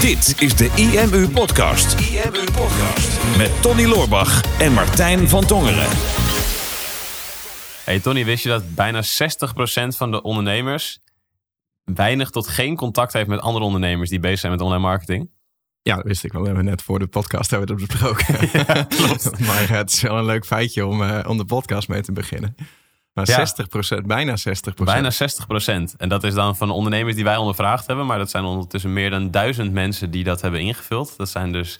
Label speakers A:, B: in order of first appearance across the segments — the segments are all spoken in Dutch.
A: Dit is de IMU Podcast. IMU Podcast. Met Tony Loorbach en Martijn van Tongeren.
B: Hey Tony, wist je dat bijna 60% van de ondernemers weinig tot geen contact heeft met andere ondernemers die bezig zijn met online marketing?
C: Ja, dat wist ik wel. We hebben net voor de podcast hebben we dat besproken.
B: klopt.
C: maar het is wel een leuk feitje om, uh, om de podcast mee te beginnen. Maar
B: Ja.
C: 60%, bijna 60%.
B: Bijna 60%. En dat is dan van de ondernemers die wij ondervraagd hebben. Maar dat zijn ondertussen meer dan duizend mensen die dat hebben ingevuld. Dat zijn dus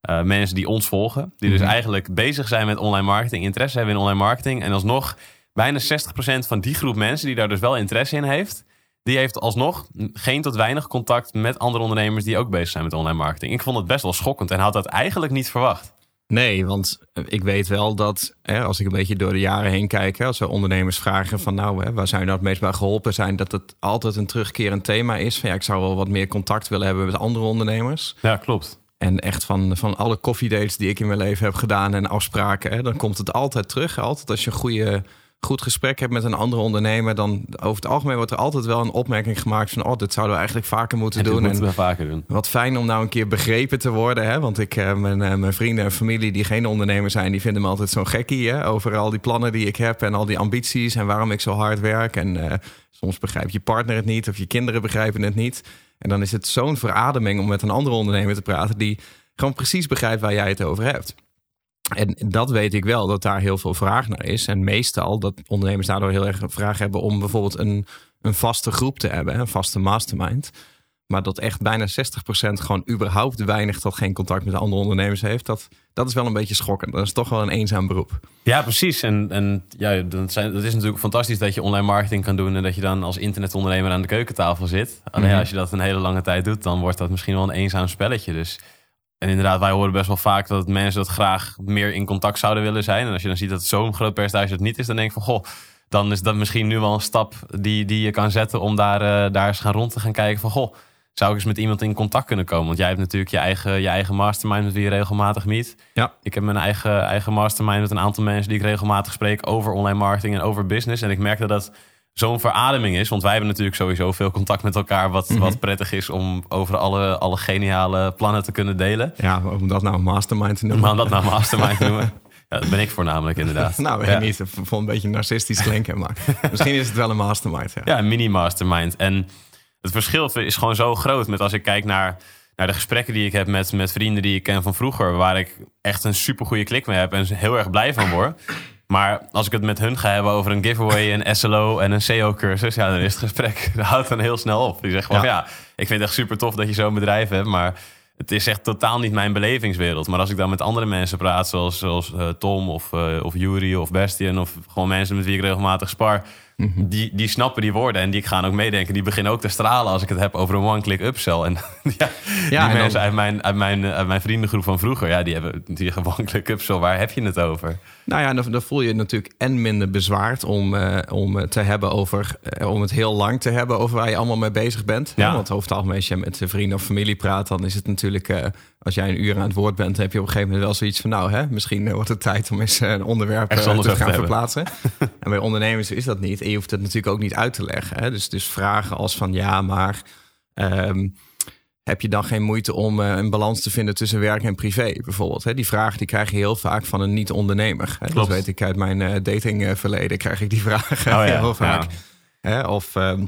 B: eh, mensen die ons volgen. Die dus
C: Mhm.
B: eigenlijk bezig zijn met online marketing. Interesse hebben in online marketing. En alsnog bijna 60% van die groep mensen die daar dus wel interesse in heeft. Die heeft alsnog geen tot weinig contact met andere ondernemers die ook bezig zijn met online marketing. Ik vond het best wel schokkend en had dat eigenlijk niet verwacht.
C: Nee, want ik weet wel dat hè, als ik een beetje door de jaren heen kijk, hè, als we ondernemers vragen van nou, hè, waar zijn we nou het meest bij geholpen zijn, dat het altijd een terugkerend thema is. Van ja, ik zou wel wat meer contact willen hebben met andere ondernemers.
B: Ja, klopt.
C: En echt van, van alle koffiedates die ik in mijn leven heb gedaan en afspraken, hè, dan komt het altijd terug. Altijd als je een goede, goed gesprek hebt met een andere ondernemer, dan over het algemeen wordt er altijd wel een opmerking gemaakt van, oh, dit zouden we eigenlijk vaker moeten
B: En
C: doen.
B: moeten
C: En
B: we vaker doen.
C: wat fijn om nou een keer begrepen te worden. Hè? Want ik, eh, mijn, eh, mijn vrienden en familie die geen ondernemer zijn, die vinden me altijd zo'n gekkie. Hè? Over al die plannen die ik heb en al die ambities en waarom ik zo hard werk. En eh, soms begrijpt je partner het niet of je kinderen begrijpen het niet. En dan is het zo'n verademing om met een andere ondernemer te praten die gewoon precies begrijpt waar jij het over hebt. En dat weet ik wel, dat daar heel veel vraag naar is. En meestal dat ondernemers daardoor heel erg vraag hebben om bijvoorbeeld een, een vaste groep te hebben, een vaste mastermind. Maar dat echt bijna 60% gewoon überhaupt weinig tot geen contact met andere ondernemers heeft. Dat, dat is wel een beetje schokkend. Dat is toch wel een eenzaam beroep.
B: Ja, precies. En, en ja, dat, zijn, dat is natuurlijk fantastisch dat je online marketing kan doen en dat je dan als internetondernemer aan de keukentafel zit. Alleen
C: Mhm.
B: als je dat een hele lange tijd doet, dan wordt dat misschien wel een eenzaam spelletje. Dus, en inderdaad, wij horen best wel vaak dat mensen dat graag meer in contact zouden willen zijn. En als je dan ziet dat zo'n groot percentage het niet is, dan denk ik van goh, dan is dat misschien nu wel een stap die, die je kan zetten om daar, eh, daar eens gaan rond te gaan kijken van goh. Zou ik eens met iemand in contact kunnen komen? Want jij hebt natuurlijk je eigen, je eigen mastermind met wie je regelmatig meet.
C: Ja.
B: Ik heb mijn eigen, eigen mastermind met een aantal mensen die ik regelmatig spreek over online marketing en over business. En ik merk dat dat zo'n verademing is. Want wij hebben natuurlijk sowieso veel contact met elkaar. Wat,
C: Mhm.
B: wat prettig is om over alle, alle geniale plannen te kunnen delen.
C: Ja, om dat nou een mastermind te noemen.
B: Om dat nou mastermind te noemen. Ja, dat ben ik voornamelijk inderdaad.
C: Nou, weet
B: ja.
C: ik niet. Ik vond het een beetje narcistisch klinken. Maar misschien is het wel een mastermind. Ja.
B: Ja, een mini-mastermind. En het verschil is gewoon zo groot met als ik kijk naar, naar de gesprekken die ik heb met, met vrienden die ik ken van vroeger, waar ik echt een super goede klik mee heb en heel erg blij van word. Maar als ik het met hun ga hebben over een giveaway, een SLO en een SEO-cursus, ja, dan is het gesprek, dat houdt dan heel snel op. Die zegt gewoon, ja.
C: Ja.
B: ik vind het echt super tof dat je zo'n bedrijf hebt, maar het is echt totaal niet mijn belevingswereld. Maar als ik dan met andere mensen praat, zoals, zoals eh, Tom of, eh of Yuri of Bastian of gewoon mensen met wie ik regelmatig spar, die, die snappen die woorden en die gaan ook meedenken. Die beginnen ook te stralen als ik het heb over een one-click upsell. En ja, die
C: en dan-
B: mensen uit mijn, uit, mijn, uit mijn vriendengroep van vroeger, ja, die hebben die zeggen one-click upsell. Waar heb je het over?
C: Nou ja, dan, dan voel je je natuurlijk en minder bezwaard om, eh, om het te hebben over, eh, om het heel lang te hebben over waar je allemaal mee bezig bent.
B: Ja.
C: Ja. Want over het algemeen, als je met vrienden of familie praat, dan is het natuurlijk, eh, als jij een uur aan het woord bent, heb je op een gegeven moment wel zoiets van, nou, hè, misschien eh, wordt het tijd om eens eh, een onderwerp eh, te gaan
B: hebben.
C: verplaatsen. en bij ondernemers is dat niet. En je hoeft het natuurlijk ook niet uit te leggen. Hè? Dus, dus vragen als van, ja, maar ehm, heb je dan geen moeite om een balans te vinden tussen werk en privé bijvoorbeeld? Hè? Die vraag die krijg je heel vaak van een niet-ondernemer. Dat weet ik uit mijn eh, datingverleden, krijg ik die vraag
B: Oh ja,
C: heel vaak.
B: ja.
C: Hè? Of, ehm,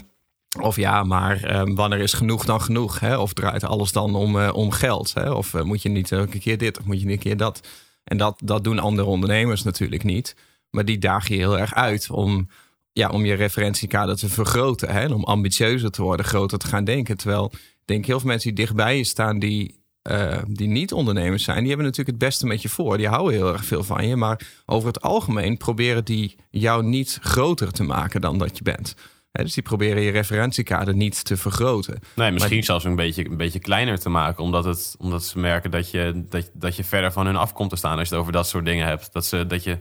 C: of ja, maar ehm, wanneer is genoeg dan genoeg? Hè? Of draait alles dan om, eh, om geld? Hè? Of eh, moet je niet elke keer dit of moet je niet een keer dat? En dat, dat doen andere ondernemers natuurlijk niet. Maar die daag je heel erg uit om, ja, om je referentiekader te vergroten. Hè? En om ambitieuzer te worden, groter te gaan denken. Terwijl ik denk heel veel mensen die dichtbij je staan, die, eh, die niet ondernemers zijn, die hebben natuurlijk het beste met je voor. Die houden heel erg veel van je. Maar over het algemeen proberen die jou niet groter te maken dan dat je bent. Dus die proberen je referentiekader niet te vergroten.
B: Nee, misschien
C: Maar-
B: zelfs een beetje, een beetje kleiner te maken. Omdat, het, omdat ze merken dat je, dat, dat je verder van hun af komt te staan als je het over dat soort dingen hebt. Dat, ze, dat je.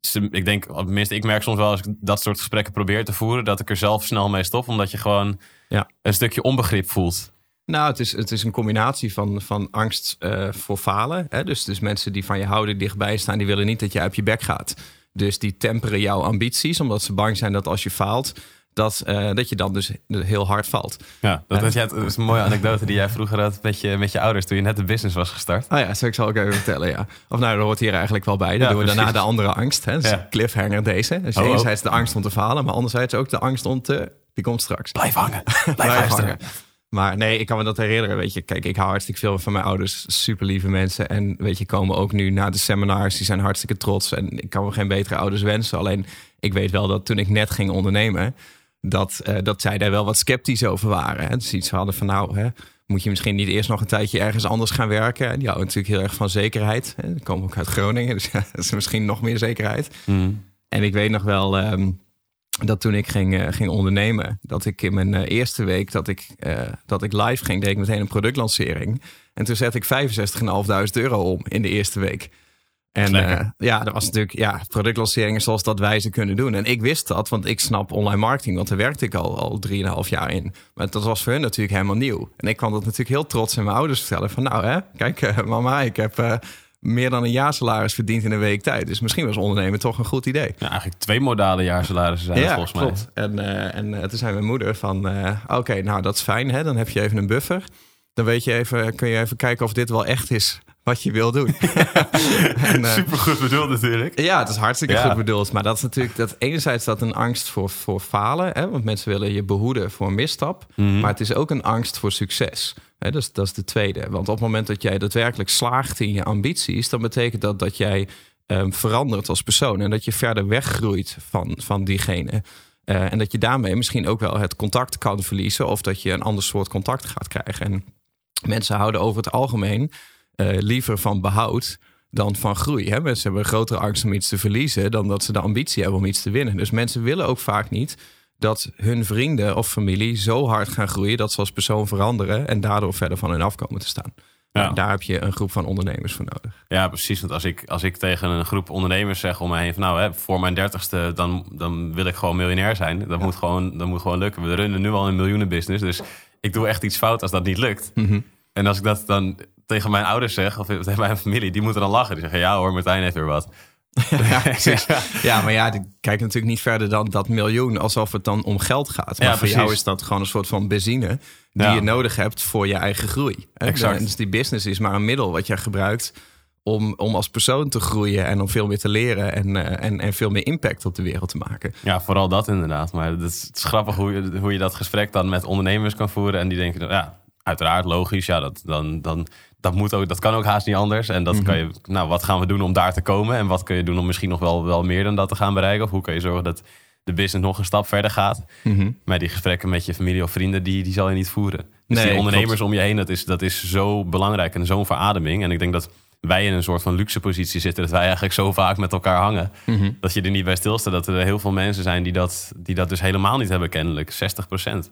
B: Ze, ik denk, tenminste, ik merk soms wel als ik dat soort gesprekken probeer te voeren, dat ik er zelf snel mee stop. Omdat je gewoon
C: Ja.
B: een stukje onbegrip voelt.
C: Nou, het is, het is een combinatie van, van angst eh, voor falen. Hè? Dus, dus mensen die van je houden, dichtbij staan, die willen niet dat je uit je bek gaat. Dus die temperen jouw ambities, omdat ze bang zijn dat als je faalt, dat, uh, dat je dan dus heel hard valt.
B: Ja, dat, dat, dat is een mooie anekdote die jij vroeger had met je, met je ouders toen je net de business was gestart.
C: Oh ja, ik zal ik even vertellen, ja. Of nou, dat hoort hier eigenlijk wel bij. Dan doen we daarna de andere angst. Hè? Dus ja. cliffhanger deze. Dus oh, oh, enerzijds de angst om te falen, maar anderzijds ook de angst om te... Die komt straks.
B: Blijf hangen. Blijf, hangen.
C: Maar nee, ik kan me dat herinneren. Weet je, kijk, ik hou hartstikke veel van mijn ouders. Super lieve mensen. En weet je, komen ook nu na de seminars. Die zijn hartstikke trots. En ik kan me geen betere ouders wensen. Alleen, ik weet wel dat toen ik net ging ondernemen dat, uh, dat zij daar wel wat sceptisch over waren. Hè? Dus iets hadden van nou, hè, moet je misschien niet eerst nog een tijdje ergens anders gaan werken. En die houden natuurlijk heel erg van zekerheid. Hè? Die komen ook uit Groningen, dus ja, dat is misschien nog meer zekerheid. Mm. En ik weet nog wel um, dat toen ik ging, uh, ging ondernemen, dat ik in mijn uh, eerste week dat ik, dat ik live ging, deed ik meteen een productlancering. En toen zette ik 65.500 euro om in de eerste week. En uh, ja, dat was natuurlijk ja, productlanceringen zoals dat wij ze kunnen doen. En ik wist dat, want ik snap online marketing, want daar werkte ik al, al drieënhalf jaar in. Maar dat was voor hun natuurlijk helemaal nieuw. En ik kwam dat natuurlijk heel trots aan mijn ouders vertellen. Van nou hè, kijk uh, mama, ik heb uh, meer dan een jaarsalaris verdiend in een week tijd. Dus misschien was ondernemen toch een goed idee.
B: Ja, eigenlijk twee modale jaarsalarissen zijn
C: ja,
B: volgens mij.
C: En toen zei mijn moeder van, oké, nou dat is fijn hè, dan heb je even een buffer. Dan weet je even, kun je even kijken of dit wel echt is wat je wil doen.
B: en, uh, Super goed bedoeld natuurlijk.
C: Ja, het is hartstikke goed bedoeld. Maar dat is natuurlijk dat enerzijds dat een angst voor, voor falen. Hè, want mensen willen je behoeden voor een misstap. Mhm. Maar het is ook een angst voor succes. Hè, dus, dat is de tweede. Want op het moment dat jij daadwerkelijk slaagt in je ambities, dan betekent dat dat jij um, verandert als persoon. En dat je verder weggroeit van, van diegene. Uh, en dat je daarmee misschien ook wel het contact kan verliezen. Of dat je een ander soort contact gaat krijgen. En mensen houden over het algemeen liever van behoud dan van groei. Hè? Mensen hebben een grotere angst om iets te verliezen dan dat ze de ambitie hebben om iets te winnen. Dus mensen willen ook vaak niet dat hun vrienden of familie zo hard gaan groeien dat ze als persoon veranderen en daardoor verder van hun af komen te staan. Ja. Nou, daar heb je een groep van ondernemers voor nodig.
B: Ja, precies. Want als ik, als ik tegen een groep ondernemers zeg om mij heen van nou, hè, voor mijn dertigste, dan, dan wil ik gewoon miljonair zijn. Dat, moet gewoon, dat moet gewoon lukken. We runnen nu al een miljoenen business. Dus ik doe echt iets fout als dat niet lukt. Mhm. En als ik dat dan tegen mijn ouders zeg, of tegen mijn familie, die moeten dan lachen. Die zeggen, ja hoor, Martijn heeft weer wat.
C: ja, ja, maar ja, die kijken natuurlijk niet verder dan dat miljoen, alsof het dan om geld gaat. Maar ja, voor jou is dat gewoon een soort van benzine die je nodig hebt voor je eigen groei. Exact. Dus die business is maar een middel wat je gebruikt om, om als persoon te groeien en om veel meer te leren en, uh, en, en veel meer impact op de wereld te maken.
B: Ja, vooral dat inderdaad. Maar het is, het is grappig hoe je, hoe je dat gesprek dan met ondernemers kan voeren en die denken, ja, uiteraard logisch, ja, dat, dan, dan dat, moet ook, dat kan ook haast niet anders. En dat kan je, nou, wat gaan we doen om daar te komen? En wat kun je doen om misschien nog wel, wel meer dan dat te gaan bereiken? Of hoe kun je zorgen dat de business nog een stap verder gaat? Mm Maar die gesprekken met je familie of vrienden, die, die zal je niet voeren. Dus nee, die ondernemers om je heen, dat is, dat is zo belangrijk en zo'n verademing. En ik denk dat wij in een soort van luxe positie zitten. Dat wij eigenlijk zo vaak met elkaar hangen. Mhm. Dat je er niet bij stilstaat. Dat er heel veel mensen zijn die dat, die dat dus helemaal niet hebben kennelijk. 60 procent.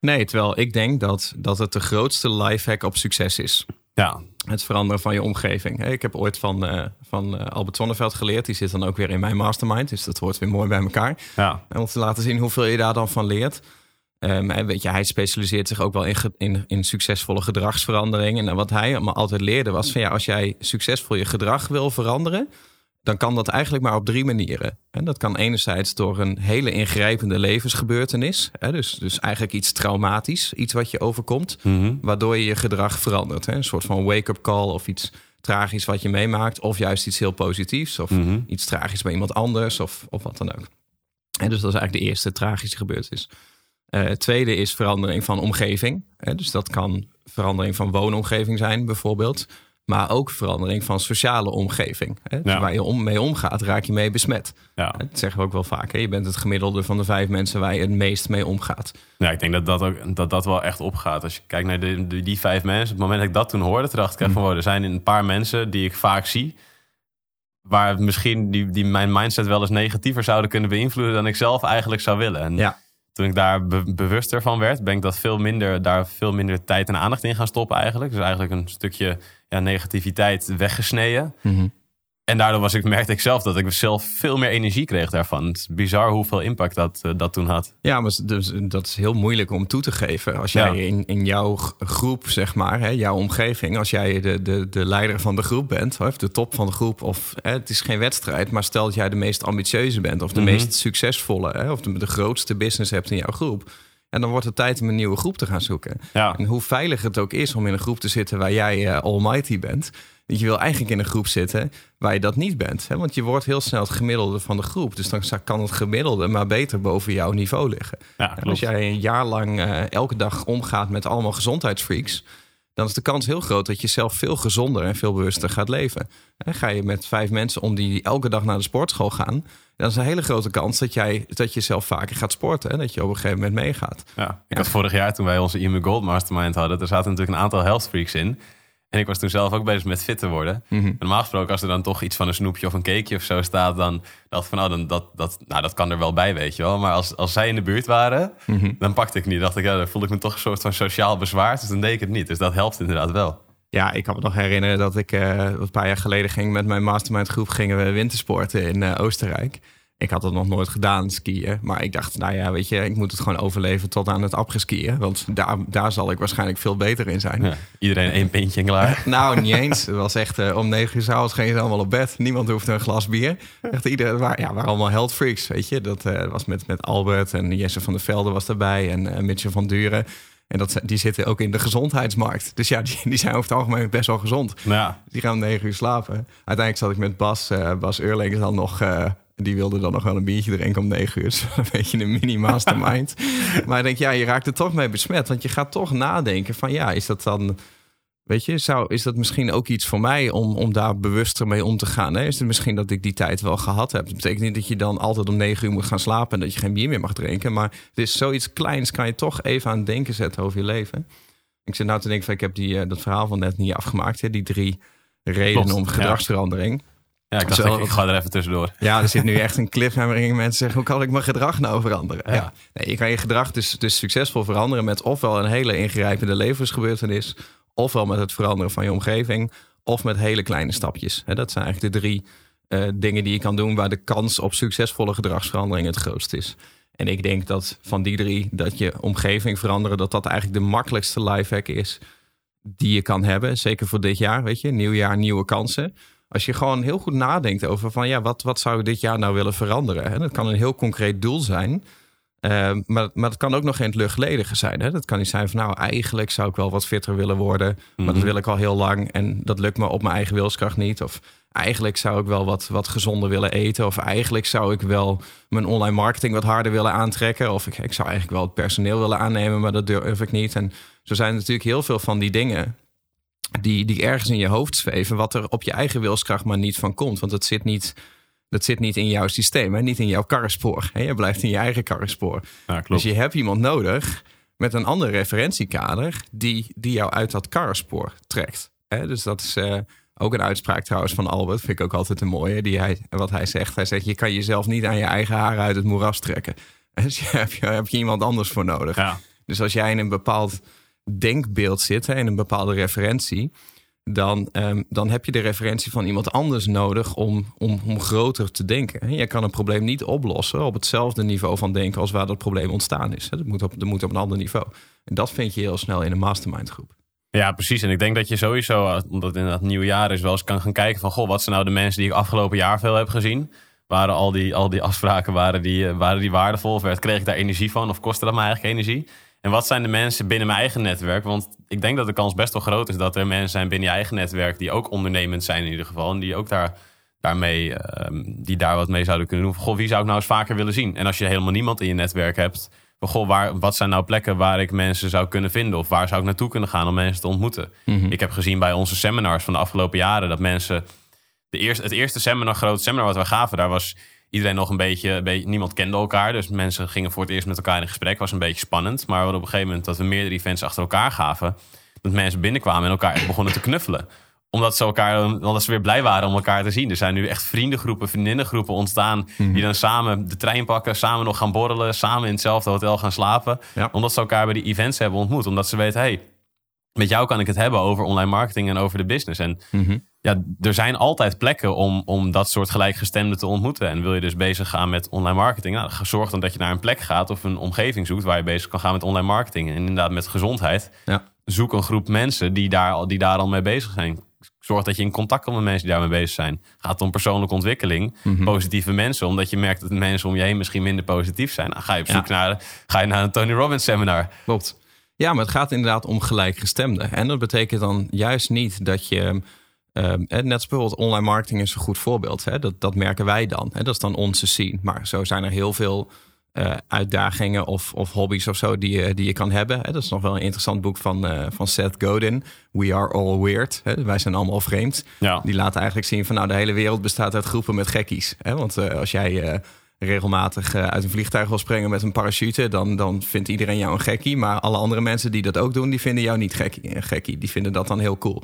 C: Nee, terwijl ik denk dat, dat het de grootste lifehack op succes is. Ja. Het veranderen van je omgeving. Ik heb ooit van, uh, van uh, Albert Zonneveld geleerd. Die zit dan ook weer in mijn mastermind. Dus dat hoort weer mooi bij elkaar. Ja. En om te laten zien hoeveel je daar dan van leert. Um, weet je, hij specialiseert zich ook wel in, in, in succesvolle gedragsverandering. En wat hij me altijd leerde was van ja, als jij succesvol je gedrag wil veranderen, dan kan dat eigenlijk maar op drie manieren. En dat kan enerzijds door een hele ingrijpende levensgebeurtenis. Hè, dus, dus eigenlijk iets traumatisch, iets wat je overkomt, mhm. waardoor je je gedrag verandert. Hè, een soort van wake-up call of iets tragisch wat je meemaakt, of juist iets heel positiefs, of mhm. iets tragisch bij iemand anders, of, of wat dan ook. En dus dat is eigenlijk de eerste tragische gebeurtenis. Uh, het tweede is verandering van omgeving. Hè, dus dat kan verandering van woonomgeving zijn, bijvoorbeeld. Maar ook verandering van sociale omgeving. Hè? Dus waar je om, mee omgaat, raak je mee besmet. Ja. Dat zeggen we ook wel vaak. Hè? Je bent het gemiddelde van de vijf mensen waar je het meest mee omgaat.
B: Ja, ik denk dat dat, ook, dat, dat wel echt opgaat. Als je kijkt naar de, die vijf mensen. Op het moment dat ik dat toen hoorde, toen dacht ik mm. van... er zijn een paar mensen die ik vaak zie... waar misschien die, die mijn mindset wel eens negatiever zouden kunnen beïnvloeden... dan ik zelf eigenlijk zou willen. En ja toen ik daar bewuster van werd, ben ik dat veel minder, daar veel minder tijd en aandacht in gaan stoppen eigenlijk. Dus eigenlijk een stukje ja, negativiteit weggesneden. Mhm. En daardoor was ik, merkte ik zelf dat ik zelf veel meer energie kreeg daarvan. Het is bizar hoeveel impact dat, uh, dat toen had.
C: Ja, maar dus, dat is heel moeilijk om toe te geven. Als jij in, in jouw groep, zeg maar, hè, jouw omgeving, als jij de, de, de leider van de groep bent, of de top van de groep, of hè, het is geen wedstrijd, maar stel dat jij de meest ambitieuze bent, of de mhm. meest succesvolle, hè, of de, de grootste business hebt in jouw groep. En dan wordt het tijd om een nieuwe groep te gaan zoeken. Ja. En hoe veilig het ook is om in een groep te zitten waar jij uh, almighty bent je wil eigenlijk in een groep zitten waar je dat niet bent. Hè? Want je wordt heel snel het gemiddelde van de groep. Dus dan kan het gemiddelde maar beter boven jouw niveau liggen. Ja, en als jij een jaar lang uh, elke dag omgaat met allemaal gezondheidsfreaks dan is de kans heel groot dat je zelf veel gezonder en veel bewuster gaat leven. En ga je met vijf mensen om die elke dag naar de sportschool gaan, dan is een hele grote kans dat, jij, dat je zelf vaker gaat sporten en dat je op een gegeven moment meegaat.
B: Ja, ik had vorig jaar toen wij onze IMU Gold Mastermind hadden, er zaten natuurlijk een aantal health freaks in. En ik was toen zelf ook bezig met fit te worden. Mhm. Normaal gesproken, als er dan toch iets van een snoepje of een cakeje of zo staat, dan dacht ik van, nou, dan, dat, dat, nou, dat kan er wel bij, weet je wel. Maar als, als zij in de buurt waren, mhm. dan pakte ik niet. Dacht ik, ja, dan voelde ik me toch een soort van sociaal bezwaard. Dus dan deed ik het niet. Dus dat helpt inderdaad wel.
C: Ja, ik kan me nog herinneren dat ik uh, een paar jaar geleden ging met mijn mastermind groep gingen we wintersporten in uh, Oostenrijk. Ik had het nog nooit gedaan, skiën. Maar ik dacht, nou ja, weet je, ik moet het gewoon overleven tot aan het après-skiën. Want daar, daar zal ik waarschijnlijk veel beter in zijn. Ja,
B: iedereen één pintje en klaar.
C: nou, niet eens. Het was echt uh, om negen uur s'avonds gingen ze allemaal op bed. Niemand hoefde een glas bier. Echt iedereen, waar, ja, waren allemaal health freaks, weet je. Dat uh, was met, met Albert en Jesse van der Velde was daarbij. En uh, Mitchell van Duren. En dat, die zitten ook in de gezondheidsmarkt. Dus ja, die, die zijn over het algemeen best wel gezond. Ja. Die gaan om negen uur slapen. Uiteindelijk zat ik met Bas, uh, Bas Eurlings dan nog die wilde dan nog wel een biertje drinken om negen uur. een beetje een mini-mastermind. maar ik denk, ja, je raakt er toch mee besmet. Want je gaat toch nadenken van, ja, is dat dan... Weet je, zou, is dat misschien ook iets voor mij om, om daar bewuster mee om te gaan? Hè? Is het misschien dat ik die tijd wel gehad heb? Dat betekent niet dat je dan altijd om negen uur moet gaan slapen en dat je geen bier meer mag drinken. Maar het is zoiets kleins, kan je toch even aan het denken zetten over je leven. Ik zit nou te denken van, ik heb die, uh, dat verhaal van net niet afgemaakt. Hè? Die drie redenen om gedragsverandering.
B: Ja, ik dacht, ik, ga er even tussendoor.
C: Ja, er zit nu echt een cliffhanger in. Mensen zeggen, hoe kan ik mijn gedrag nou veranderen? Ja. Nee, je kan je gedrag dus, dus succesvol veranderen met ofwel een hele ingrijpende levensgebeurtenis, ofwel met het veranderen van je omgeving, of met hele kleine stapjes. Dat zijn eigenlijk de drie uh, dingen die je kan doen waar de kans op succesvolle gedragsverandering het grootst is. En ik denk dat van die drie, dat je omgeving veranderen, dat dat eigenlijk de makkelijkste lifehack is die je kan hebben. Zeker voor dit jaar, weet je. Nieuw jaar, nieuwe kansen. Als je gewoon heel goed nadenkt over van ja, wat, wat zou ik dit jaar nou willen veranderen? Hè? Dat kan een heel concreet doel zijn. Uh, maar, maar het kan ook nog geen luchtledige zijn. Hè? Dat kan niet zijn van nou, eigenlijk zou ik wel wat fitter willen worden. Maar dat mhm. wil ik al heel lang en dat lukt me op mijn eigen wilskracht niet. Of eigenlijk zou ik wel wat, wat gezonder willen eten. Of eigenlijk zou ik wel mijn online marketing wat harder willen aantrekken. Of ik, ik zou eigenlijk wel het personeel willen aannemen, maar dat durf ik niet. En zo zijn er natuurlijk heel veel van die dingen die, die ergens in je hoofd zweven, wat er op je eigen wilskracht maar niet van komt. Want dat zit niet, dat zit niet in jouw systeem, hè? niet in jouw karrespoor. Hè? Je blijft in je eigen karrespoor. Ja, dus je hebt iemand nodig met een ander referentiekader die, die jou uit dat karrespoor trekt. Hè? Dus dat is uh, ook een uitspraak trouwens van Albert, vind ik ook altijd een mooie. Die hij, wat hij zegt, hij zegt, je kan jezelf niet aan je eigen haren uit het moeras trekken. Dus je hebt, je, heb je iemand anders voor nodig. Ja. Dus als jij in een bepaald denkbeeld zitten en een bepaalde referentie, dan, um, dan heb je de referentie van iemand anders nodig om, om, om groter te denken. Je kan een probleem niet oplossen op hetzelfde niveau van denken als waar dat probleem ontstaan is. Dat moet op, dat moet op een ander niveau. En dat vind je heel snel in een mastermind groep.
B: Ja, precies. En ik denk dat je sowieso, eh, omdat het in het nieuwe jaar is, wel eens kan gaan kijken van... goh, wat zijn nou de mensen die ik afgelopen jaar veel heb gezien? Waren al die, al die afspraken, waren die, eh, waren die waardevol? Of werd, kreeg ik daar energie van? Of kostte dat me eigenlijk energie? En wat zijn de mensen binnen mijn eigen netwerk? Want ik denk dat de kans best wel groot is dat er mensen zijn binnen je eigen netwerk die ook ondernemend zijn in ieder geval. En die ook daar, daarmee, ehm, die daar wat mee zouden kunnen doen. Goh, wie zou ik nou eens vaker willen zien? En als je helemaal niemand in je netwerk hebt, goh, waar, wat zijn nou plekken waar ik mensen zou kunnen vinden? Of waar zou ik naartoe kunnen gaan om mensen te ontmoeten? Mhm. Ik heb gezien bij onze seminars van de afgelopen jaren dat mensen. De eerste, het eerste seminar, groot seminar wat we gaven, daar was iedereen nog een beetje, niemand kende elkaar. Dus mensen gingen voor het eerst met elkaar in gesprek. Was een beetje spannend. Maar we op een gegeven moment dat we meerdere events achter elkaar gaven. Dat mensen binnenkwamen en elkaar begonnen te knuffelen omdat ze, elkaar, omdat ze weer blij waren om elkaar te zien. Er zijn nu echt vriendengroepen, vriendinnengroepen ontstaan. Die mhm. dan samen de trein pakken, samen nog gaan borrelen. Samen in hetzelfde hotel gaan slapen. Omdat ze elkaar bij die events hebben ontmoet. Omdat ze weten, hey, met jou kan ik het hebben over online marketing en over de business. En
C: Mhm.
B: ja, er zijn altijd plekken om, om dat soort gelijkgestemden te ontmoeten. En wil je dus bezig gaan met online marketing, nou, zorg dan dat je naar een plek gaat of een omgeving zoekt waar je bezig kan gaan met online marketing. En inderdaad met gezondheid.
C: Ja.
B: Zoek een groep mensen die daar, al- die daar al mee bezig zijn. Zorg dat je in contact komt met mensen die daarmee bezig zijn. Gaat het om persoonlijke ontwikkeling,
C: Mhm.
B: positieve mensen, omdat je merkt dat de mensen om je heen misschien minder positief zijn. Dan ga je op
C: Ja.
B: zoek naar, ga je naar een Tony Robbins seminar.
C: Klopt. Ja, maar het gaat inderdaad om gelijkgestemden. En dat betekent dan juist niet dat je. eh, net als bijvoorbeeld online marketing is een goed voorbeeld. Hè? Dat, dat merken wij dan. Hè? Dat is dan onze scene. Maar zo zijn er heel veel eh, uitdagingen of, of hobby's of zo die je, die je kan hebben. Hè? Dat is nog wel een interessant boek van, eh, van Seth Godin. We are all weird. Hè? Wij zijn allemaal vreemd.
B: Ja.
C: Die laat eigenlijk zien van nou de hele wereld bestaat uit groepen met gekkies. Hè? Want eh, als jij regelmatig eh, uit een vliegtuig wil springen met een parachute, dan, dan vindt iedereen jou een gekkie. Maar alle andere mensen die dat ook doen, die vinden jou niet gekkie. Een gekkie. Die vinden dat dan heel cool.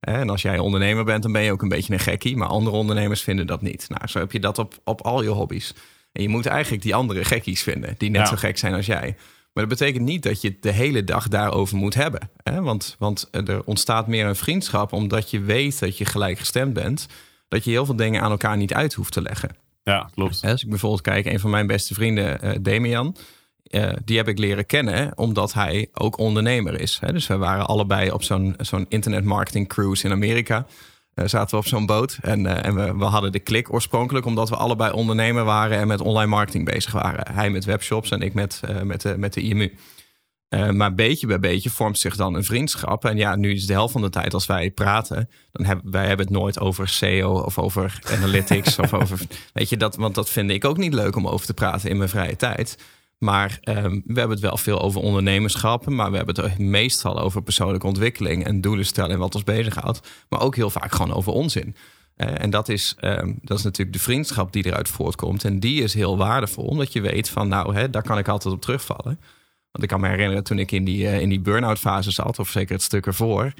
C: En als jij ondernemer bent, dan ben je ook een beetje een gekkie. Maar andere ondernemers vinden dat niet. Nou, zo heb je dat op, op al je hobby's. En je moet eigenlijk die andere gekkies vinden, die net
B: Ja.
C: zo gek zijn als jij. Maar dat betekent niet dat je het de hele dag daarover moet hebben. Hè? Want, want er ontstaat meer een vriendschap omdat je weet dat je gelijkgestemd bent. Dat je heel veel dingen aan elkaar niet uit hoeft te leggen.
B: Ja, klopt.
C: Als ik bijvoorbeeld kijk, een van mijn beste vrienden, eh Damian, eh, die heb ik leren kennen omdat hij ook ondernemer is. Hè. Dus we waren allebei op zo'n zo'n internet marketing cruise in Amerika. Eh, zaten we op zo'n boot en, en we, we hadden de klik oorspronkelijk omdat we allebei ondernemer waren en met online marketing bezig waren. Hij met webshops en ik met, met, de, met de IMU. Eh, maar beetje bij beetje vormt zich dan een vriendschap. En ja, nu is de helft van de tijd als wij praten, dan hebben wij hebben het nooit over SEO of over analytics of over. Weet je dat? Want dat vind ik ook niet leuk om over te praten in mijn vrije tijd. Maar ehm, we hebben het wel veel over ondernemerschap, maar we hebben het meestal over persoonlijke ontwikkeling en doelen stellen en wat ons bezighoudt. Maar ook heel vaak gewoon over onzin. Eh, en dat is, ehm, dat is natuurlijk de vriendschap die eruit voortkomt. En die is heel waardevol, omdat je weet van, nou, hè, daar kan ik altijd op terugvallen. Want ik kan me herinneren toen ik in die, eh, in die burn-out fase zat, of zeker het stuk ervoor,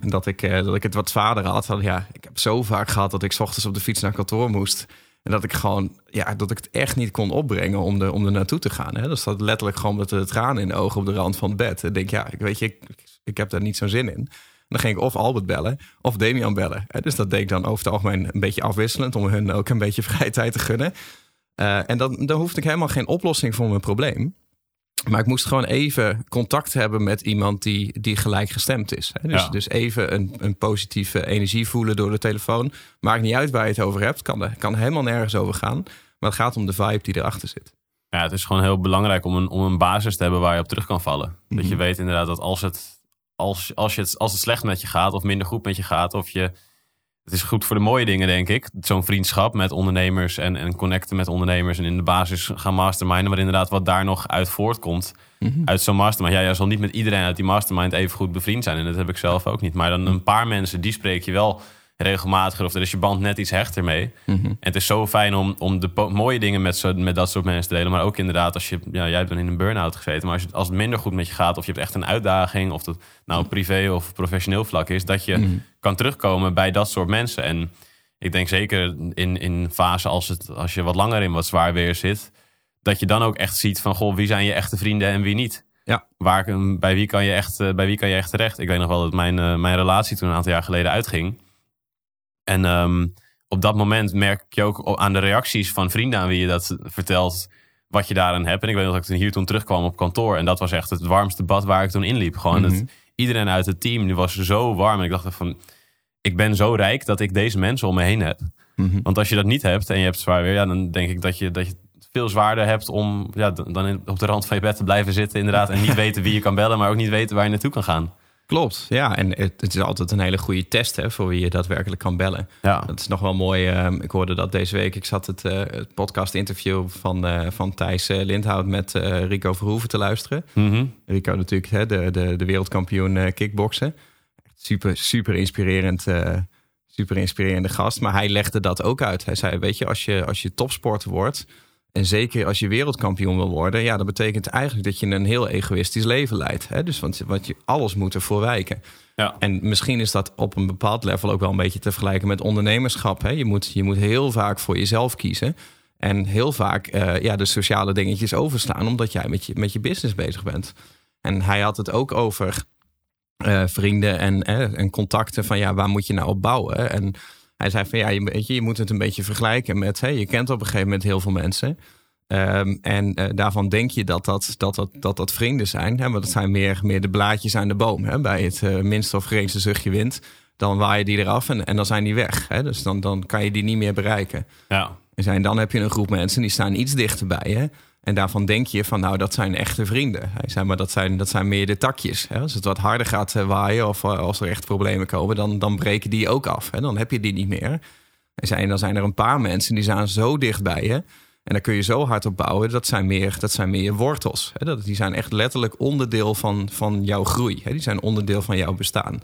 C: en dat ik, eh, dat ik het wat zwaarder had. had. Ja, ik heb zo vaak gehad dat ik 's ochtends op de fiets naar kantoor moest. En dat ik gewoon, ja, dat ik het echt niet kon opbrengen om er, om er naartoe te gaan. Hè. Dat staat letterlijk gewoon met de tranen in de ogen op de rand van het bed. En denk, ja, ik weet je, ik, ik heb daar niet zo'n zin in. En dan ging ik of Albert bellen of Damian bellen. Hè. Dus dat deed ik dan over het algemeen een beetje afwisselend om hun ook een beetje vrije tijd te gunnen. Eh, en dan, dan hoefde ik helemaal geen oplossing voor mijn probleem. Maar ik moest gewoon even contact hebben met iemand die, die gelijkgestemd is. Hè? Dus,
B: Ja.
C: dus even een, een positieve energie voelen door de telefoon. Maakt niet uit waar je het over hebt. Kan, er, kan helemaal nergens over gaan. Maar het gaat om de vibe die erachter zit.
B: Ja, het is gewoon heel belangrijk om een, om een basis te hebben waar je op terug kan vallen. Dat je
C: Mhm.
B: weet inderdaad dat als het, als, als, je het, als het slecht met je gaat of minder goed met je gaat, of je. Het is goed voor de mooie dingen, denk ik. Zo'n vriendschap met ondernemers en, en connecten met ondernemers. En in de basis gaan masterminden. Maar inderdaad, wat daar nog uit voortkomt. Uit zo'n mastermind. Ja, jij zal niet met iedereen uit die mastermind even goed bevriend zijn. En dat heb ik zelf ook niet. Maar dan een paar mensen, die spreek je wel regelmatiger. Of er is je band net iets hechter mee. En het is zo fijn om, om de mooie dingen met, zo, met dat soort mensen te delen. Maar ook inderdaad, als je, ja, jij hebt dan in een burn-out gezeten. Maar als, je, als het minder goed met je gaat, of je hebt echt een uitdaging, of dat nou privé of professioneel vlak is, dat je kan terugkomen bij dat soort mensen. En ik denk zeker in, in fase als, het, als je wat langer in wat zwaar weer zit, dat je dan ook echt ziet van, goh, wie zijn je echte vrienden en wie niet?
C: Ja.
B: Waar, bij, wie kan je echt, eh, bij wie kan je echt terecht? Ik weet nog wel dat mijn, eh, mijn relatie toen een aantal jaar geleden uitging. En ehm, op dat moment merk je ook aan de reacties van vrienden aan wie je dat vertelt, wat je daaraan hebt. En ik weet nog dat ik toen hier toen terugkwam op kantoor. En dat was echt het warmste bad waar ik toen inliep. Gewoon het, iedereen uit het team die was zo warm. En ik dacht van, ik ben zo rijk dat ik deze mensen om me heen heb.
C: Mhm.
B: Want als je dat niet hebt en je hebt zwaar weer, ja, dan denk ik dat je, dat je veel zwaarder hebt om ja, dan in- op de rand van je bed te blijven zitten, inderdaad. En niet weten wie je kan bellen, maar ook niet weten waar je naartoe kan gaan.
C: Klopt, ja. En het, het is altijd een hele goede test hè, voor wie je daadwerkelijk kan bellen.
B: Ja,
C: Dat is nog wel mooi. ehm, ik hoorde dat deze week. Ik zat het, eh, het podcast-interview van, eh, van Thijs eh, Lindhout met Rico Verhoeven te luisteren.
B: Mhm.
C: Rico natuurlijk, hè, de, de, de wereldkampioen kickboksen. Super, super inspirerend. super inspirerende gast. Maar hij legde dat ook uit. Hij zei, weet je, als je, als je topsporter wordt... en zeker als je wereldkampioen wil worden... ja, dat betekent eigenlijk dat je een heel egoïstisch leven leidt. Hè? Dus want, want je, alles moet ervoor wijken.
B: ja.
C: En misschien is dat op een bepaald level ook wel een beetje te vergelijken met ondernemerschap. Hè? Je, moet, je moet heel vaak voor jezelf kiezen. En heel vaak eh, ja, de sociale dingetjes overslaan, omdat jij met je, met je business bezig bent. En hij had het ook over eh, vrienden en, en contacten van ja, waar moet je nou op bouwen? En hij zei van ja, je, weet je, je moet het een beetje vergelijken met, hè, je kent op een gegeven moment heel veel mensen. Ehm, en uh, daarvan denk je dat dat, dat, dat, dat, dat vrienden zijn. Hè? Want dat zijn meer, meer de blaadjes aan de boom. Hè? Bij het uh, minste of geringste zuchtje wind, dan waai je die eraf en, en dan zijn die weg. Hè? Dus dan, dan kan je die niet meer bereiken.
B: Ja.
C: En dan heb je een groep mensen die staan iets dichterbij je. En daarvan denk je van nou, dat zijn echte vrienden. Hij zei maar dat zijn, dat zijn meer de takjes. Als het wat harder gaat uh, waaien of als er echt problemen komen, dan, dan breken die ook af. Dan heb je die niet meer. Zei, en dan zijn er een paar mensen die staan zo dichtbij je en daar kun je zo hard op bouwen. Dat zijn meer, dat zijn meer wortels. Dat, die zijn echt letterlijk onderdeel van, van jouw groei. Die zijn onderdeel van jouw bestaan.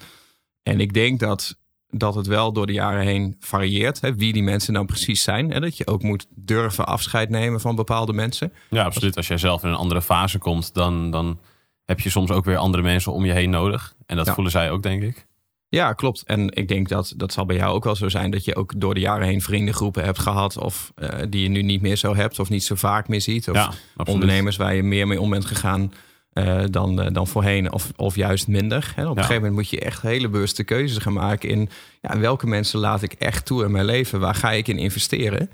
C: En ik denk dat, dat het wel door de jaren heen varieert. Hè? Wie die mensen dan precies zijn. En dat je ook moet durven afscheid nemen van bepaalde mensen.
B: Ja, absoluut. Als jij zelf in een andere fase komt, dan, dan heb je soms ook weer andere mensen om je heen nodig. En dat voelen zij ook, denk ik.
C: Ja, klopt. En ik denk dat dat zal bij jou ook wel zo zijn dat je ook door de jaren heen vriendengroepen hebt gehad. Of uh, die je nu niet meer zo hebt of niet zo vaak meer ziet. Of
B: ja,
C: ondernemers waar je meer mee om bent gegaan uh, dan, uh, dan voorheen. Of, of juist minder. Hè? Op een gegeven moment moet je echt hele bewuste keuzes gaan maken in ja, welke mensen laat ik echt toe in mijn leven? Waar ga ik in investeren?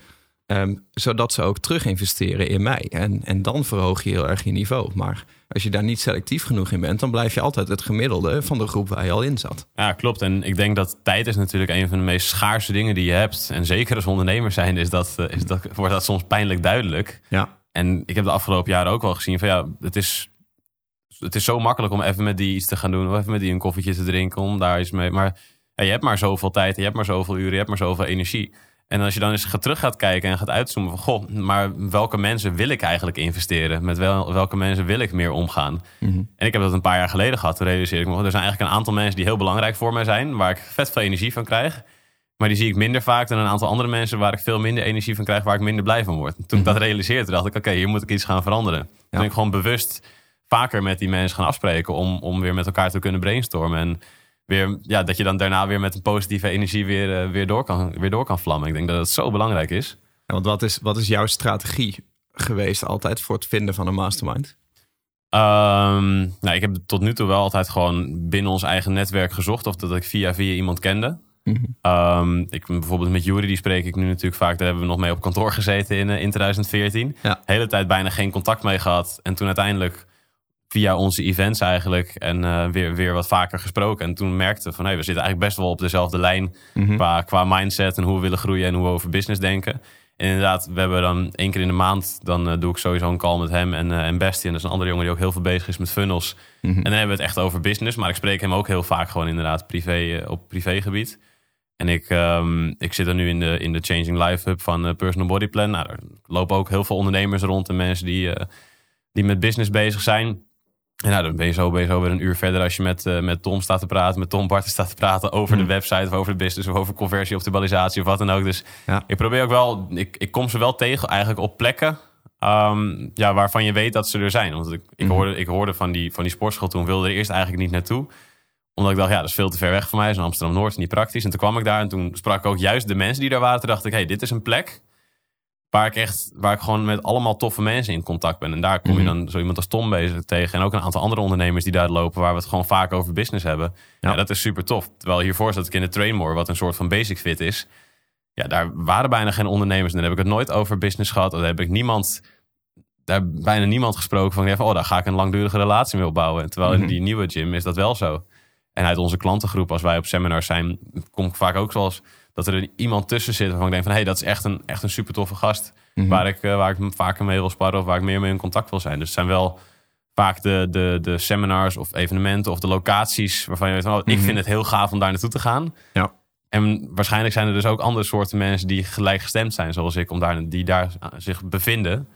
C: Um, zodat ze ook terug investeren in mij. En, en dan verhoog je heel erg je niveau. Maar als je daar niet selectief genoeg in bent, dan blijf je altijd het gemiddelde van de groep waar je al in zat.
B: Ja, klopt. En ik denk dat tijd is natuurlijk een van de meest schaarse dingen die je hebt. En zeker als ondernemer zijn, is dat, eh, is dat, wordt dat soms pijnlijk duidelijk.
C: Ja.
B: En ik heb de afgelopen jaren ook wel gezien van ja, het is, het is zo makkelijk om even met die iets te gaan doen. Of even met die een koffietje te drinken, om daar iets mee. Maar ja, je hebt maar zoveel tijd, je hebt maar zoveel uren, je hebt maar zoveel energie. En als je dan eens terug gaat kijken en gaat uitzoomen van... goh, maar welke mensen wil ik eigenlijk investeren? Met wel, welke mensen wil ik meer omgaan?
C: Mhm.
B: En ik heb dat een paar jaar geleden gehad. Toen realiseerde ik me, er zijn eigenlijk een aantal mensen die heel belangrijk voor mij zijn... waar ik vet veel energie van krijg. Maar die zie ik minder vaak dan een aantal andere mensen... waar ik veel minder energie van krijg, waar ik minder blij van word. Toen ik dat realiseerde, dacht ik, oké, hier moet ik iets gaan veranderen. Toen ben ik gewoon bewust vaker met die mensen gaan afspreken... om, om weer met elkaar te kunnen brainstormen... En, weer, ja, dat je dan daarna weer met een positieve energie weer, uh, weer, door, kan, weer door kan vlammen. Ik denk dat het zo belangrijk is.
C: Ja, want wat is, wat is jouw strategie geweest altijd voor het vinden van een mastermind?
B: Um, nou, ik heb tot nu toe wel altijd gewoon binnen ons eigen netwerk gezocht. Of dat ik via via iemand kende.
C: Mm -hmm.
B: um, ik, bijvoorbeeld met Jury, die spreek ik nu natuurlijk vaak. Daar hebben we nog mee op kantoor gezeten in, in 2014.
C: Ja.
B: De hele tijd bijna geen contact mee gehad. En toen uiteindelijk via onze events eigenlijk en uh, weer, weer wat vaker gesproken. En toen merkte van hey, we zitten eigenlijk best wel op dezelfde lijn
C: mm -hmm.
B: qua, qua mindset en hoe we willen groeien en hoe we over business denken. En inderdaad, we hebben dan één keer in de maand, dan uh, doe ik sowieso een call met hem en, uh, en Bestie. En dat is een andere jongen die ook heel veel bezig is met funnels.
C: Mm -hmm.
B: En dan hebben we het echt over business. Maar ik spreek hem ook heel vaak gewoon inderdaad privé, op privégebied. En ik, um, ik zit er nu in de, in de Changing Life Hub van Personal Body Plan. Nou, er lopen ook heel veel ondernemers rond en mensen die, die met business bezig zijn. En nou, dan ben je zo, ben je zo weer een uur verder als je met, uh, met Tom staat te praten, met Tom Barten staat te praten over
C: Hmm.
B: de website of over de business of over conversie, optimalisatie of wat dan ook. Dus
C: Ja.
B: ik probeer ook wel, ik, ik kom ze wel tegen eigenlijk op plekken um, ja, waarvan je weet dat ze er zijn. Want ik, ik,
C: Mhm.
B: hoorde, ik hoorde van die, van die sportschool toen, wilde er eerst eigenlijk niet naartoe. Omdat ik dacht, ja, dat is veel te ver weg van mij. Dat is in Amsterdam-Noord, niet praktisch. En toen kwam ik daar en toen sprak ik ook juist de mensen die daar waren. Toen dacht ik, hey, dit is een plek waar ik echt, waar ik gewoon met allemaal toffe mensen in contact ben. En daar kom je
C: Mhm.
B: dan zo iemand als Tom bezig tegen. En ook een aantal andere ondernemers die daar lopen, waar we het gewoon vaak over business hebben. Ja,
C: Ja.
B: dat is super tof. Terwijl hiervoor zat ik in de Trainmore, wat een soort van basic fit is. Ja, daar waren bijna geen ondernemers. En dan heb ik het nooit over business gehad. Daar heb ik niemand, daar bijna niemand gesproken van, oh, daar ga ik een langdurige relatie mee opbouwen. Terwijl
C: Mhm.
B: in die nieuwe gym is dat wel zo. En uit onze klantengroep, als wij op seminars zijn, kom ik vaak ook zoals dat er iemand tussen zit waarvan ik denk van, hé, hey, dat is echt een, echt een super toffe gast
C: Mhm.
B: waar, ik, uh, waar ik vaker mee wil sparren of waar ik meer mee in contact wil zijn. Dus het zijn wel vaak de, de, de seminars of evenementen of de locaties waarvan je weet van, oh, ik
C: Mhm.
B: vind het heel gaaf om daar naartoe te gaan.
C: Ja.
B: En waarschijnlijk zijn er dus ook andere soorten mensen die gelijkgestemd zijn, zoals ik, om daar, die daar zich bevinden.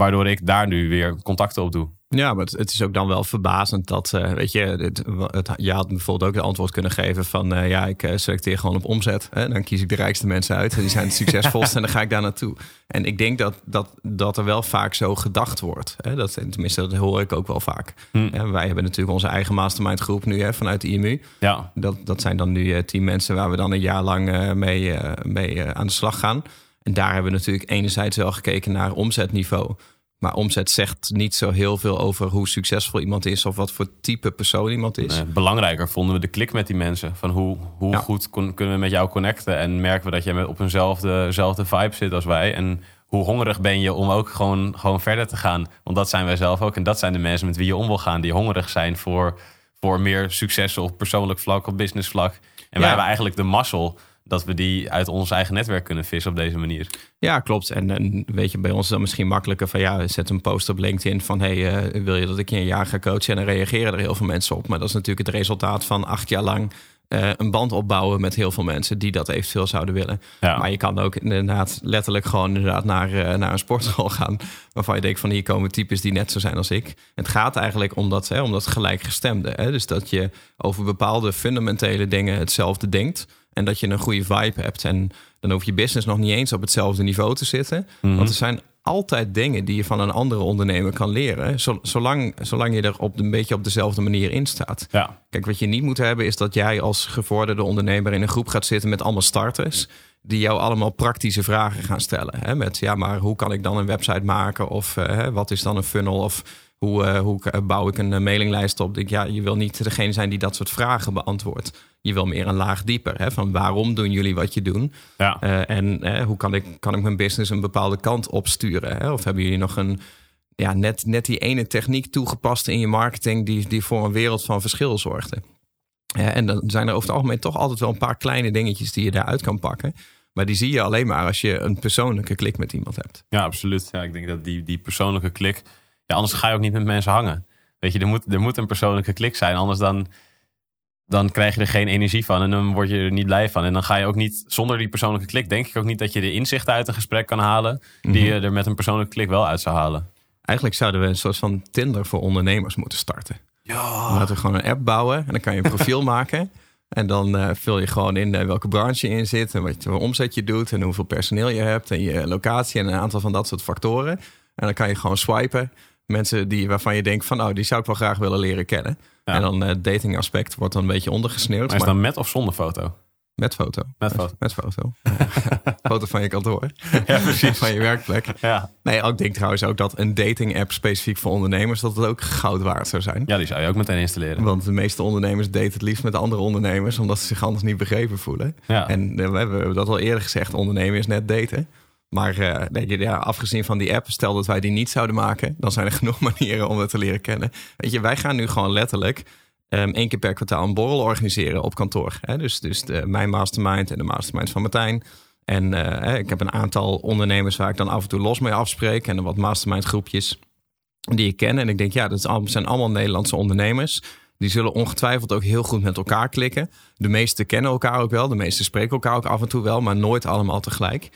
B: Waardoor ik daar nu weer contacten op doe.
C: Ja, maar het, het is ook dan wel verbazend dat, uh, weet je, het, het, je had bijvoorbeeld ook de antwoord kunnen geven van, uh, ja, ik uh, selecteer gewoon op omzet. Hè? Dan kies ik de rijkste mensen uit, die zijn het succesvolst en dan ga ik daar naartoe. En ik denk dat, dat, dat er wel vaak zo gedacht wordt. Hè? Dat, tenminste, dat hoor ik ook wel vaak.
B: Hm.
C: Ja, wij hebben natuurlijk onze eigen mastermind groep nu hè, vanuit de IMU.
B: Ja.
C: Dat, dat zijn dan nu tien mensen waar we dan een jaar lang mee, mee aan de slag gaan. En daar hebben we natuurlijk enerzijds wel gekeken naar omzetniveau. Maar omzet zegt niet zo heel veel over hoe succesvol iemand is of wat voor type persoon iemand is.
B: Nee, belangrijker vonden we de klik met die mensen. Van hoe, hoe
C: Ja.
B: goed kon- kunnen we met jou connecten en merken we dat met op eenzelfde zelfde vibe zit als wij. En hoe hongerig ben je om ook gewoon, gewoon verder te gaan. Want dat zijn wij zelf ook. En dat zijn de mensen met wie je om wil gaan. Die hongerig zijn voor, voor meer succes op persoonlijk vlak, op business vlak. En wij hebben eigenlijk de mazzel dat we die uit ons eigen netwerk kunnen vissen op deze manier.
C: Ja, klopt. En, en weet je, bij ons is het misschien makkelijker van ja, zet een post op LinkedIn van hey, eh, wil je dat ik je een jaar ga coachen? En dan reageren er heel veel mensen op. Maar dat is natuurlijk het resultaat van acht jaar lang eh, een band opbouwen met heel veel mensen die dat eventueel zouden willen.
B: Ja.
C: Maar je kan ook inderdaad letterlijk gewoon inderdaad naar, eh, naar een sportschool gaan. Waarvan je denkt van hier komen types die net zo zijn als ik. Het gaat eigenlijk om dat, hè, om dat gelijkgestemde. Hè? Dus dat je over bepaalde fundamentele dingen hetzelfde denkt. En dat je een goede vibe hebt. En dan hoeft je business nog niet eens op hetzelfde niveau te zitten. Want er zijn altijd dingen die je van een andere ondernemer kan leren. zo- Zolang, zolang je er op, een beetje op dezelfde manier in staat.
B: Ja,
C: Kijk, wat je niet moet hebben is dat jij als gevorderde ondernemer in een groep gaat zitten met allemaal starters. Die jou allemaal praktische vragen gaan stellen. Hè? Met ja, maar hoe kan ik dan een website maken? Of eh, hè, wat is dan een funnel? Of hoe, eh, hoe k- bouw ik een eh, mailinglijst op? Ik, ja, je wil niet degene zijn die dat soort vragen beantwoordt. Je wil meer een laag dieper. Hè? Van waarom doen jullie wat je doen?
B: ja.
C: Eh, en eh, hoe kan ik, kan ik mijn business een bepaalde kant opsturen? Hè? Of hebben jullie nog een, ja, net, net die ene techniek toegepast in je marketing die, die voor een wereld van verschil zorgde? En dan zijn er over het algemeen toch altijd wel een paar kleine dingetjes die je daaruit kan pakken. Maar die zie je alleen maar als je een persoonlijke klik met iemand hebt.
B: Ja, absoluut. Ja, ik denk dat die, die persoonlijke klik... Ja, anders ga je ook niet met mensen hangen. Weet je, er moet, er moet een persoonlijke klik zijn. Anders dan, dan krijg je er geen energie van. En dan word je er niet blij van. En dan ga je ook niet... Zonder die persoonlijke klik denk ik ook niet dat je de inzichten uit een gesprek kan halen... die je er met een persoonlijke klik wel uit zou halen.
C: Eigenlijk zouden we een soort van Tinder voor ondernemers moeten starten.
B: Ja.
C: Laten we gewoon een app bouwen en dan kan je een profiel maken. En dan eh, vul je gewoon in eh, welke branche je in zit en wat je voor omzet je doet en hoeveel personeel je hebt en je locatie en een aantal van dat soort factoren. En dan kan je gewoon swipen. Mensen die, waarvan je denkt van, oh, die zou ik wel graag willen leren kennen.
B: Ja.
C: En dan het dating aspect wordt dan een beetje ondergesneeuwd.
B: Maar is
C: Maar
B: dan met of zonder foto?
C: met foto.
B: Met foto.
C: Met foto. foto van je kantoor.
B: Ja, precies.
C: Van je werkplek.
B: Ja.
C: Nee, ik denk trouwens ook dat een dating app specifiek voor ondernemers, dat het ook goud waard zou zijn.
B: ja, die zou je ook meteen installeren.
C: Want de meeste ondernemers daten het liefst met andere ondernemers, omdat ze zich anders niet begrepen voelen.
B: Ja.
C: En eh, we hebben dat al eerder gezegd, ondernemen is net daten. Maar eh, afgezien van die app, stel dat wij die niet zouden maken, dan zijn er genoeg manieren om het te leren kennen. Je, wij gaan nu gewoon letterlijk ehm, één keer per kwartaal een borrel organiseren op kantoor. Hè? Dus, dus de, mijn mastermind en de mastermind van Martijn. En eh, ik heb een aantal ondernemers waar ik dan af en toe los mee afspreek. En wat mastermind groepjes die ik ken. En ik denk, ja, dat zijn allemaal Nederlandse ondernemers. Die zullen ongetwijfeld ook heel goed met elkaar klikken. De meesten kennen elkaar ook wel. De meesten spreken elkaar ook af en toe wel, maar nooit allemaal tegelijk.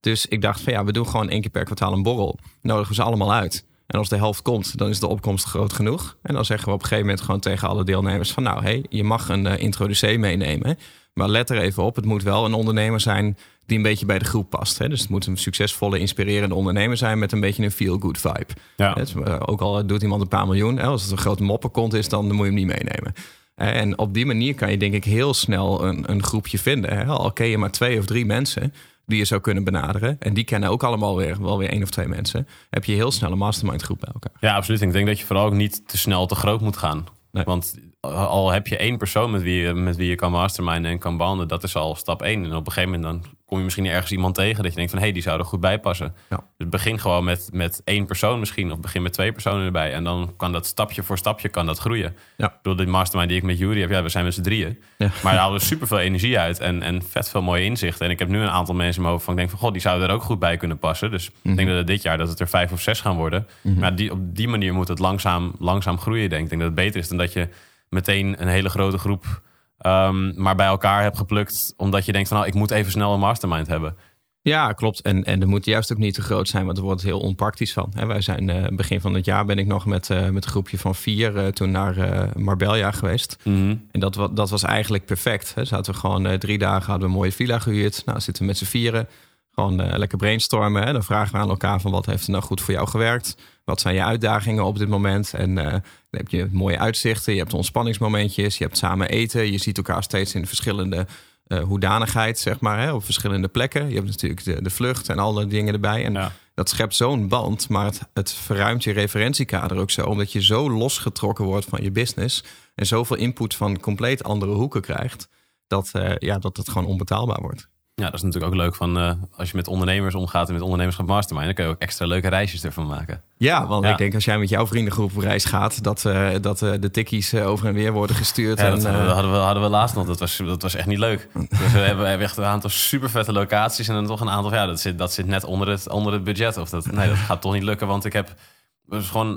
C: Dus ik dacht van ja, we doen gewoon één keer per kwartaal een borrel. Nodigen we ze allemaal uit. En als de helft komt, dan is de opkomst groot genoeg. En dan zeggen we op een gegeven moment gewoon tegen alle deelnemers van nou, hey, je mag een uh, introducee meenemen. Maar let er even op, het moet wel een ondernemer zijn die een beetje bij de groep past. Hè? Dus het moet een succesvolle, inspirerende ondernemer zijn met een beetje een feel-good vibe.
B: Ja.
C: Het, uh, ook al doet iemand een paar miljoen, hè? als het een grote moppenkont is, dan moet je hem niet meenemen. En op die manier kan je denk ik heel snel een, een groepje vinden. Hè? Al ken je maar twee of drie mensen die je zou kunnen benaderen. En die kennen ook allemaal weer, wel weer één of twee mensen. Heb je heel snel een mastermind groep bij elkaar.
B: Ja, absoluut. Ik denk dat je vooral ook niet te snel te groot moet gaan.
C: Nee.
B: Want al heb je één persoon met wie, je, met wie je kan masterminden en kan banden, dat is al stap één. En op een gegeven moment dan kom je misschien ergens iemand tegen dat je denkt van hé, hey, die zou er goed bij passen.
C: Ja.
B: Dus begin gewoon met, met één persoon misschien, of begin met twee personen erbij. En dan kan dat stapje voor stapje kan dat groeien.
C: Ja.
B: Ik bedoel, de mastermind die ik met Jury heb, ja, we zijn met z'n drieën.
C: Ja.
B: Maar daar we super veel energie uit en, en vet veel mooie inzichten. En ik heb nu een aantal mensen in mijn hoofd van ik denk van god, die zouden er ook goed bij kunnen passen. Dus ik denk dat het dit jaar dat het er vijf of zes gaan worden. Maar die, op die manier moet het langzaam, langzaam groeien, denk ik. Ik denk dat het beter is dan dat je meteen een hele grote groep um, maar bij elkaar hebt geplukt. Omdat je denkt van nou, ik moet even snel een mastermind hebben.
C: Ja, klopt. En, en er moet juist ook niet te groot zijn, want er wordt heel onpraktisch van. Hè, wij zijn uh, begin van het jaar ben ik nog met, uh, met een groepje van vier uh, toen naar Marbella geweest.
B: Mm -hmm.
C: En dat, dat was eigenlijk perfect. Hè. Zaten we gewoon drie dagen, hadden we een mooie villa gehuurd. Nou, zitten we met z'n vieren. Gewoon lekker brainstormen. Hè. Dan vragen we aan elkaar van wat heeft er nou goed voor jou gewerkt? Wat zijn je uitdagingen op dit moment? En uh, dan heb je mooie uitzichten, je hebt ontspanningsmomentjes, je hebt samen eten. Je ziet elkaar steeds in verschillende uh, hoedanigheid, zeg maar, hè, op verschillende plekken. Je hebt natuurlijk de, de vlucht en alle dingen erbij. En
B: ja.
C: dat schept zo'n band, maar het, het verruimt je referentiekader ook zo. Omdat je zo losgetrokken wordt van je business en zoveel input van compleet andere hoeken krijgt, dat, ja, dat het gewoon onbetaalbaar wordt.
B: Ja, dat is natuurlijk ook leuk van uh, als je met ondernemers omgaat en met ondernemerschap mastermind, dan kun je ook extra leuke reisjes ervan maken.
C: Ja, want ik denk als jij met jouw vriendengroep op reis gaat, dat, uh, dat uh, de tikkies over en weer worden gestuurd.
B: Ja,
C: en,
B: dat hadden we, hadden we laatst nog. Dat was, dat was echt niet leuk. dus we hebben, we hebben echt een aantal super vette locaties en dan toch een aantal, ja, dat zit, dat zit net onder het, onder het budget. Of dat, nee, dat gaat toch niet lukken, want ik heb dus gewoon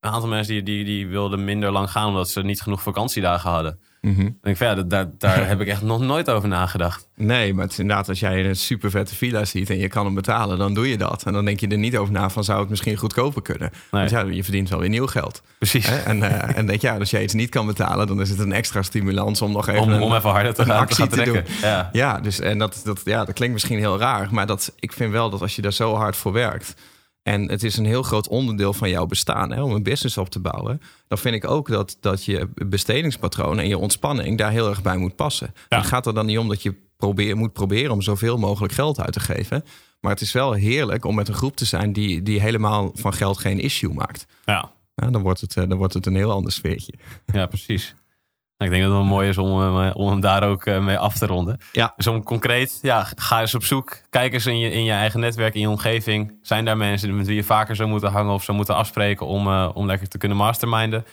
B: een aantal mensen die, die, die wilden minder lang gaan omdat ze niet genoeg vakantiedagen hadden.
C: Mm -hmm.
B: denk ik van, ja, daar, daar heb ik echt nog nooit over nagedacht.
C: Nee, maar het is inderdaad, als jij een super vette villa ziet en je kan hem betalen, dan doe je dat. En dan denk je er niet over na van zou het misschien goedkoper kunnen. Nee. Want ja, je verdient wel weer nieuw geld.
B: Precies.
C: Hè? En, uh, en denk ja, als jij iets niet kan betalen, dan is het een extra stimulans om nog even,
B: om,
C: een,
B: om even harder te gaan,
C: actie
B: te, gaan
C: te doen.
B: Ja.
C: ja, dus en dat, dat, ja, dat klinkt misschien heel raar, maar dat, ik vind wel dat als je daar zo hard voor werkt. En het is een heel groot onderdeel van jouw bestaan hè, om een business op te bouwen. Dan vind ik ook dat, dat je bestedingspatroon en je ontspanning daar heel erg bij moet passen.
B: Ja.
C: Het gaat er dan niet om dat je probeer, moet proberen om zoveel mogelijk geld uit te geven. Maar het is wel heerlijk om met een groep te zijn die, die helemaal van geld geen issue maakt.
B: Ja.
C: Dan, wordt het, dan wordt het een heel ander sfeertje.
B: Ja, precies. Ik denk dat het wel mooi is om, om hem daar ook mee af te ronden.
C: Ja.
B: Dus om concreet, ja, ga eens op zoek. Kijk eens in je, in je eigen netwerk, in je omgeving. Zijn daar mensen met wie je vaker zou moeten hangen of zou moeten afspreken om, uh, om lekker te kunnen masterminden?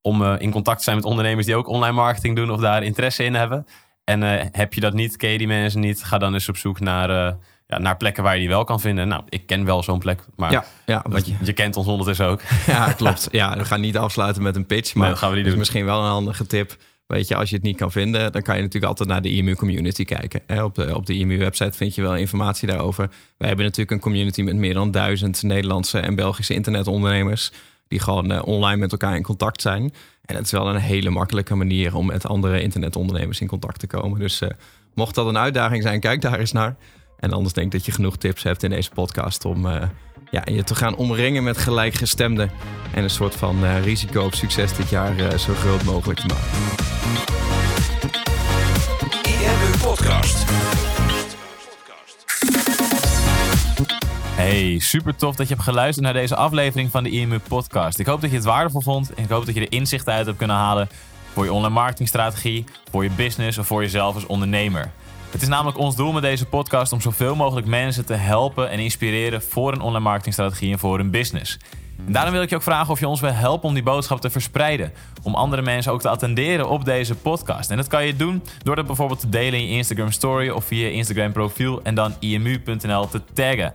B: Om uh, in contact te zijn met ondernemers die ook online marketing doen of daar interesse in hebben. En uh, heb je dat niet, ken je die mensen niet, ga dan eens op zoek naar, ja, naar plekken waar je die wel kan vinden. Nou, ik ken wel zo'n plek, maar
C: ja, ja, je...
B: je kent ons ondertussen ook.
C: Ja, klopt. Ja, we gaan niet afsluiten met een pitch, maar
B: nee, dat gaan we niet
C: is
B: doen.
C: misschien wel een handige tip. Weet je, als je het niet kan vinden, dan kan je natuurlijk altijd naar de IMU community kijken. Op de, op de IMU website vind je wel informatie daarover. Wij hebben natuurlijk een community met meer dan duizend Nederlandse en Belgische internetondernemers. Die gewoon uh, online met elkaar in contact zijn. En het is wel een hele makkelijke manier om met andere internetondernemers in contact te komen. Dus uh, mocht dat een uitdaging zijn, kijk daar eens naar. En anders denk ik dat je genoeg tips hebt in deze podcast om uh, ja, je te gaan omringen met gelijkgestemden. En een soort van uh, risico op succes dit jaar uh, zo groot mogelijk te maken.
A: IMU Podcast.
B: Hey, super tof dat je hebt geluisterd naar deze aflevering van de IMU Podcast. Ik hoop dat je het waardevol vond en ik hoop dat je er inzichten uit hebt kunnen halen voor je online marketingstrategie, voor je business of voor jezelf als ondernemer. Het is namelijk ons doel met deze podcast om zoveel mogelijk mensen te helpen en inspireren voor een online marketingstrategie en voor hun business. En daarom wil ik je ook vragen of je ons wil helpen om die boodschap te verspreiden. Om andere mensen ook te attenderen op deze podcast. En dat kan je doen door dat bijvoorbeeld te delen in je Instagram story of via je Instagram profiel en dan imu.nl te taggen.